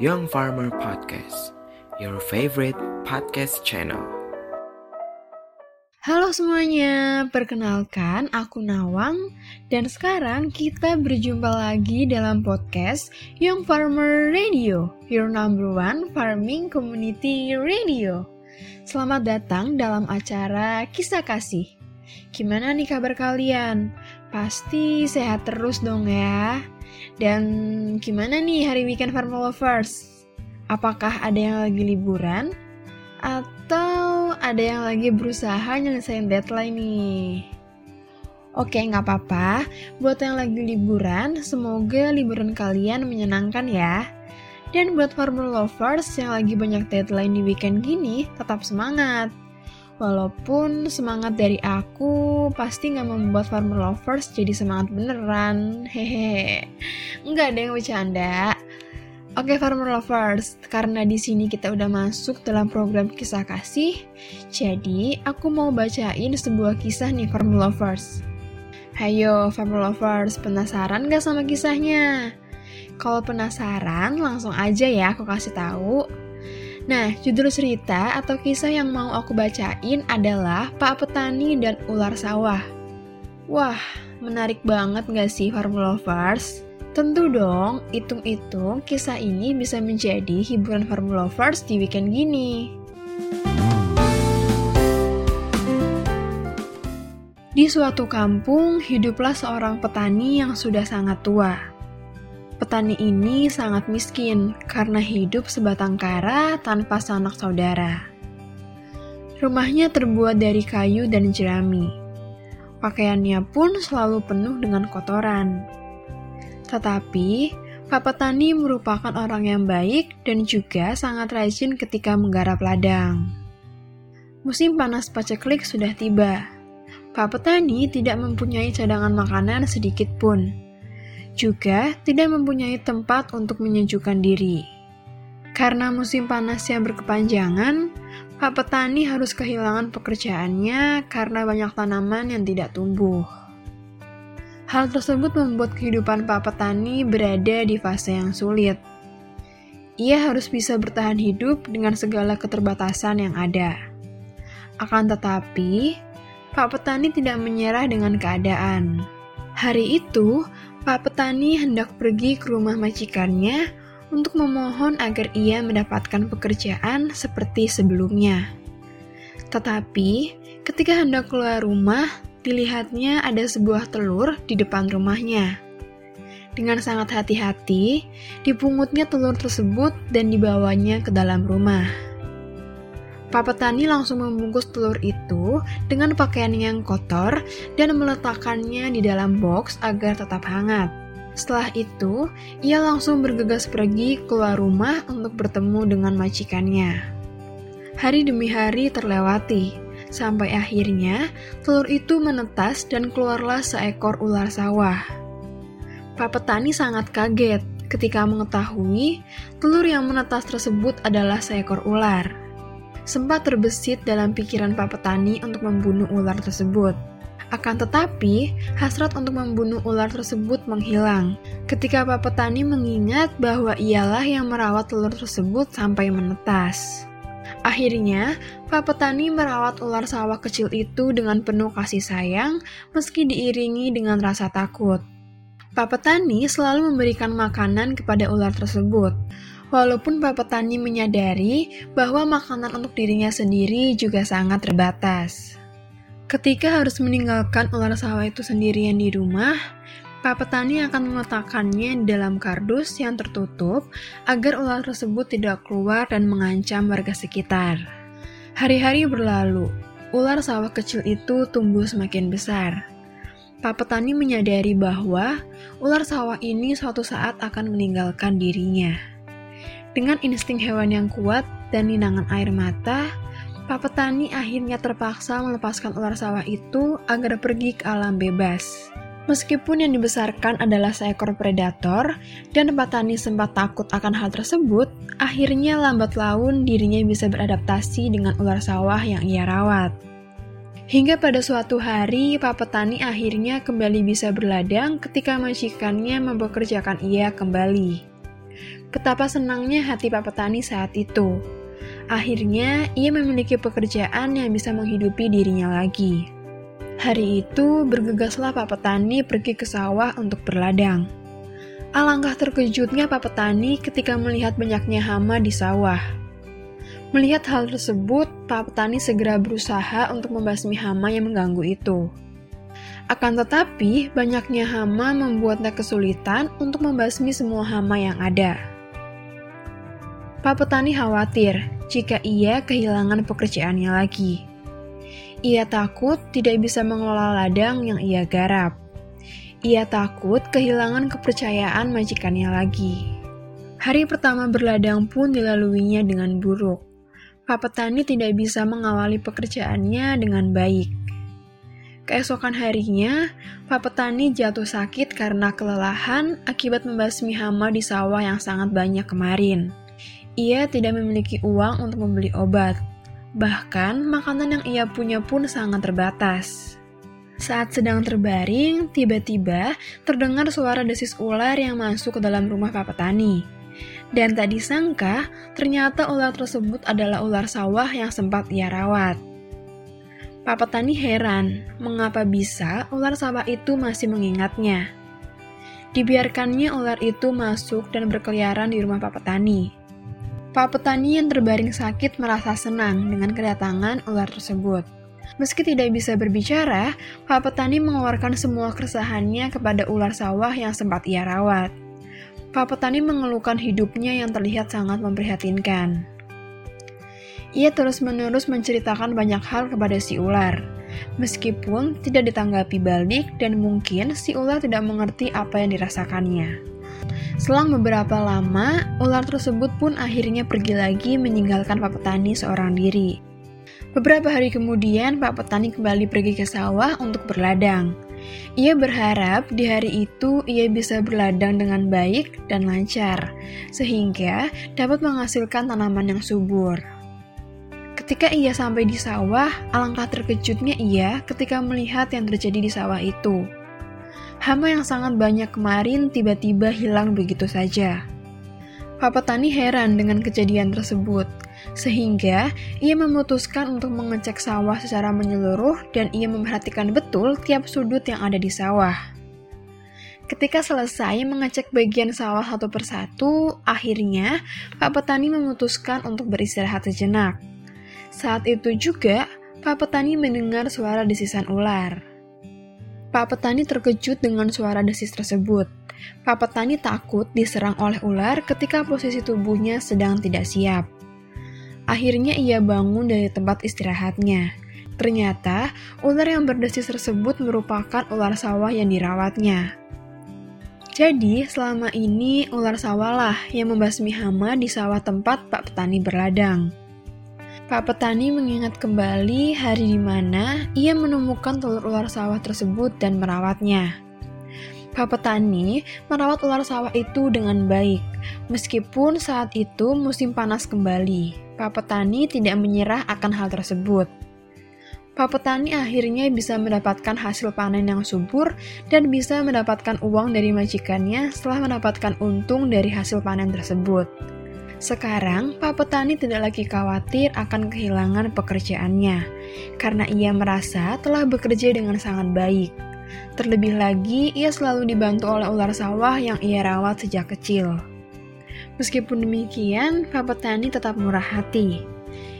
Young Farmer Podcast, your favorite podcast channel. Halo semuanya, perkenalkan aku Nawang dan sekarang kita berjumpa lagi dalam podcast Young Farmer Radio, your number one farming community radio. Selamat datang dalam acara Kisah Kasih. Gimana nih kabar kalian? Pasti sehat terus dong ya. Dan gimana nih hari weekend Farmer Lovers? Apakah ada yang lagi liburan? Atau ada yang lagi berusaha nyelesain deadline nih? Oke, nggak apa-apa. Buat yang lagi liburan, semoga liburan kalian menyenangkan ya. Dan buat farmer lovers yang lagi banyak deadline di weekend gini, tetap semangat. Walaupun semangat dari aku pasti nggak membuat farmer lovers jadi semangat beneran, hehe. Nggak ada yang bercanda. Oke farmer lovers, karena di sini kita udah masuk dalam program kisah kasih, jadi aku mau bacain sebuah kisah nih farmer lovers. Hayo farmer lovers, penasaran gak sama kisahnya? Kalau penasaran, langsung aja ya aku kasih tahu. Nah, judul cerita atau kisah yang mau aku bacain adalah Pak Petani dan Ular Sawah. Wah, menarik banget gak sih farm lovers? Tentu dong, hitung-hitung kisah ini bisa menjadi hiburan farm lovers di weekend gini. Di suatu kampung, hiduplah seorang petani yang sudah sangat tua. Petani ini sangat miskin karena hidup sebatang kara tanpa sanak saudara. Rumahnya terbuat dari kayu dan jerami. Pakaiannya pun selalu penuh dengan kotoran. Tetapi, Pak Petani merupakan orang yang baik dan juga sangat rajin ketika menggarap ladang. Musim panas paceklik sudah tiba. Pak Petani tidak mempunyai cadangan makanan sedikit pun juga tidak mempunyai tempat untuk menyejukkan diri. Karena musim panas yang berkepanjangan, Pak Petani harus kehilangan pekerjaannya karena banyak tanaman yang tidak tumbuh. Hal tersebut membuat kehidupan Pak Petani berada di fase yang sulit. Ia harus bisa bertahan hidup dengan segala keterbatasan yang ada. Akan tetapi, Pak Petani tidak menyerah dengan keadaan. Hari itu, Pak petani hendak pergi ke rumah majikannya untuk memohon agar ia mendapatkan pekerjaan seperti sebelumnya. Tetapi, ketika hendak keluar rumah, dilihatnya ada sebuah telur di depan rumahnya. Dengan sangat hati-hati, dipungutnya telur tersebut dan dibawanya ke dalam rumah. Pak petani langsung membungkus telur itu dengan pakaian yang kotor dan meletakkannya di dalam box agar tetap hangat. Setelah itu, ia langsung bergegas pergi keluar rumah untuk bertemu dengan majikannya. Hari demi hari terlewati, sampai akhirnya telur itu menetas dan keluarlah seekor ular sawah. Pak petani sangat kaget ketika mengetahui telur yang menetas tersebut adalah seekor ular sempat terbesit dalam pikiran Pak Petani untuk membunuh ular tersebut. Akan tetapi, hasrat untuk membunuh ular tersebut menghilang ketika Pak Petani mengingat bahwa ialah yang merawat telur tersebut sampai menetas. Akhirnya, Pak Petani merawat ular sawah kecil itu dengan penuh kasih sayang meski diiringi dengan rasa takut. Pak Petani selalu memberikan makanan kepada ular tersebut, Walaupun Pak Petani menyadari bahwa makanan untuk dirinya sendiri juga sangat terbatas. Ketika harus meninggalkan ular sawah itu sendirian di rumah, Pak Petani akan meletakkannya dalam kardus yang tertutup agar ular tersebut tidak keluar dan mengancam warga sekitar. Hari-hari berlalu, ular sawah kecil itu tumbuh semakin besar. Pak Petani menyadari bahwa ular sawah ini suatu saat akan meninggalkan dirinya. Dengan insting hewan yang kuat dan ninangan air mata, Pak Petani akhirnya terpaksa melepaskan ular sawah itu agar pergi ke alam bebas. Meskipun yang dibesarkan adalah seekor predator, dan Pak Petani sempat takut akan hal tersebut, akhirnya lambat laun dirinya bisa beradaptasi dengan ular sawah yang ia rawat. Hingga pada suatu hari, Pak Petani akhirnya kembali bisa berladang ketika majikannya mempekerjakan ia kembali. Betapa senangnya hati Pak Petani saat itu. Akhirnya, ia memiliki pekerjaan yang bisa menghidupi dirinya lagi. Hari itu, bergegaslah Pak Petani pergi ke sawah untuk berladang. Alangkah terkejutnya Pak Petani ketika melihat banyaknya hama di sawah. Melihat hal tersebut, Pak Petani segera berusaha untuk membasmi hama yang mengganggu itu. Akan tetapi, banyaknya hama membuatnya kesulitan untuk membasmi semua hama yang ada. Pak Petani khawatir jika ia kehilangan pekerjaannya lagi. Ia takut tidak bisa mengelola ladang yang ia garap. Ia takut kehilangan kepercayaan majikannya lagi. Hari pertama berladang pun dilaluinya dengan buruk. Pak petani tidak bisa mengawali pekerjaannya dengan baik. Keesokan harinya, Pak petani jatuh sakit karena kelelahan akibat membasmi hama di sawah yang sangat banyak kemarin. Ia tidak memiliki uang untuk membeli obat. Bahkan, makanan yang ia punya pun sangat terbatas. Saat sedang terbaring, tiba-tiba terdengar suara desis ular yang masuk ke dalam rumah Pak Petani. Dan tak disangka, ternyata ular tersebut adalah ular sawah yang sempat ia rawat. Pak Petani heran, mengapa bisa ular sawah itu masih mengingatnya. Dibiarkannya ular itu masuk dan berkeliaran di rumah Pak Petani. Pak Petani yang terbaring sakit merasa senang dengan kedatangan ular tersebut. Meski tidak bisa berbicara, Pak Petani mengeluarkan semua keresahannya kepada ular sawah yang sempat ia rawat. Pak Petani mengeluhkan hidupnya yang terlihat sangat memprihatinkan. Ia terus-menerus menceritakan banyak hal kepada si ular, meskipun tidak ditanggapi balik dan mungkin si ular tidak mengerti apa yang dirasakannya. Selang beberapa lama, ular tersebut pun akhirnya pergi lagi meninggalkan Pak Petani seorang diri. Beberapa hari kemudian, Pak Petani kembali pergi ke sawah untuk berladang. Ia berharap di hari itu ia bisa berladang dengan baik dan lancar, sehingga dapat menghasilkan tanaman yang subur. Ketika ia sampai di sawah, alangkah terkejutnya ia ketika melihat yang terjadi di sawah itu. Hama yang sangat banyak kemarin tiba-tiba hilang begitu saja. Pak Petani heran dengan kejadian tersebut sehingga ia memutuskan untuk mengecek sawah secara menyeluruh dan ia memperhatikan betul tiap sudut yang ada di sawah. Ketika selesai mengecek bagian sawah satu persatu, akhirnya Pak Petani memutuskan untuk beristirahat sejenak. Saat itu juga, Pak Petani mendengar suara desisan ular. Pak Petani terkejut dengan suara desis tersebut. Pak Petani takut diserang oleh ular ketika posisi tubuhnya sedang tidak siap. Akhirnya ia bangun dari tempat istirahatnya. Ternyata, ular yang berdesis tersebut merupakan ular sawah yang dirawatnya. Jadi, selama ini ular sawahlah yang membasmi hama di sawah tempat Pak Petani berladang. Pak Petani mengingat kembali hari di mana ia menemukan telur ular sawah tersebut dan merawatnya. Pak Petani merawat ular sawah itu dengan baik, meskipun saat itu musim panas kembali. Pak Petani tidak menyerah akan hal tersebut. Pak Petani akhirnya bisa mendapatkan hasil panen yang subur dan bisa mendapatkan uang dari majikannya setelah mendapatkan untung dari hasil panen tersebut. Sekarang, Pak Petani tidak lagi khawatir akan kehilangan pekerjaannya, karena ia merasa telah bekerja dengan sangat baik. Terlebih lagi, ia selalu dibantu oleh ular sawah yang ia rawat sejak kecil. Meskipun demikian, Pak Petani tetap murah hati.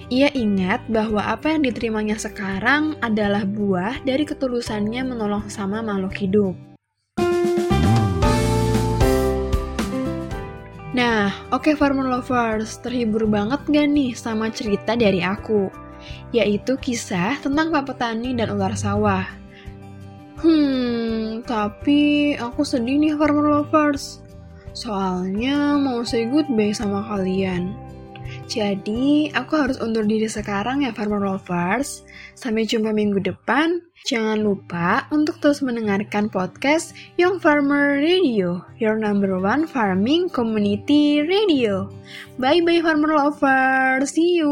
Ia ingat bahwa apa yang diterimanya sekarang adalah buah dari ketulusannya menolong sama makhluk hidup. Nah, oke okay, farmer lovers, terhibur banget gak nih sama cerita dari aku? Yaitu kisah tentang Pak Petani dan ular sawah. Hmm, tapi aku sedih nih farmer lovers. Soalnya mau say goodbye sama kalian. Jadi, aku harus undur diri sekarang ya Farmer Lovers. Sampai jumpa minggu depan. Jangan lupa untuk terus mendengarkan podcast Young Farmer Radio, your number one farming community radio. Bye-bye Farmer Lovers. See you.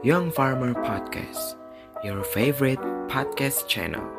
Young Farmer Podcast, your favorite podcast channel.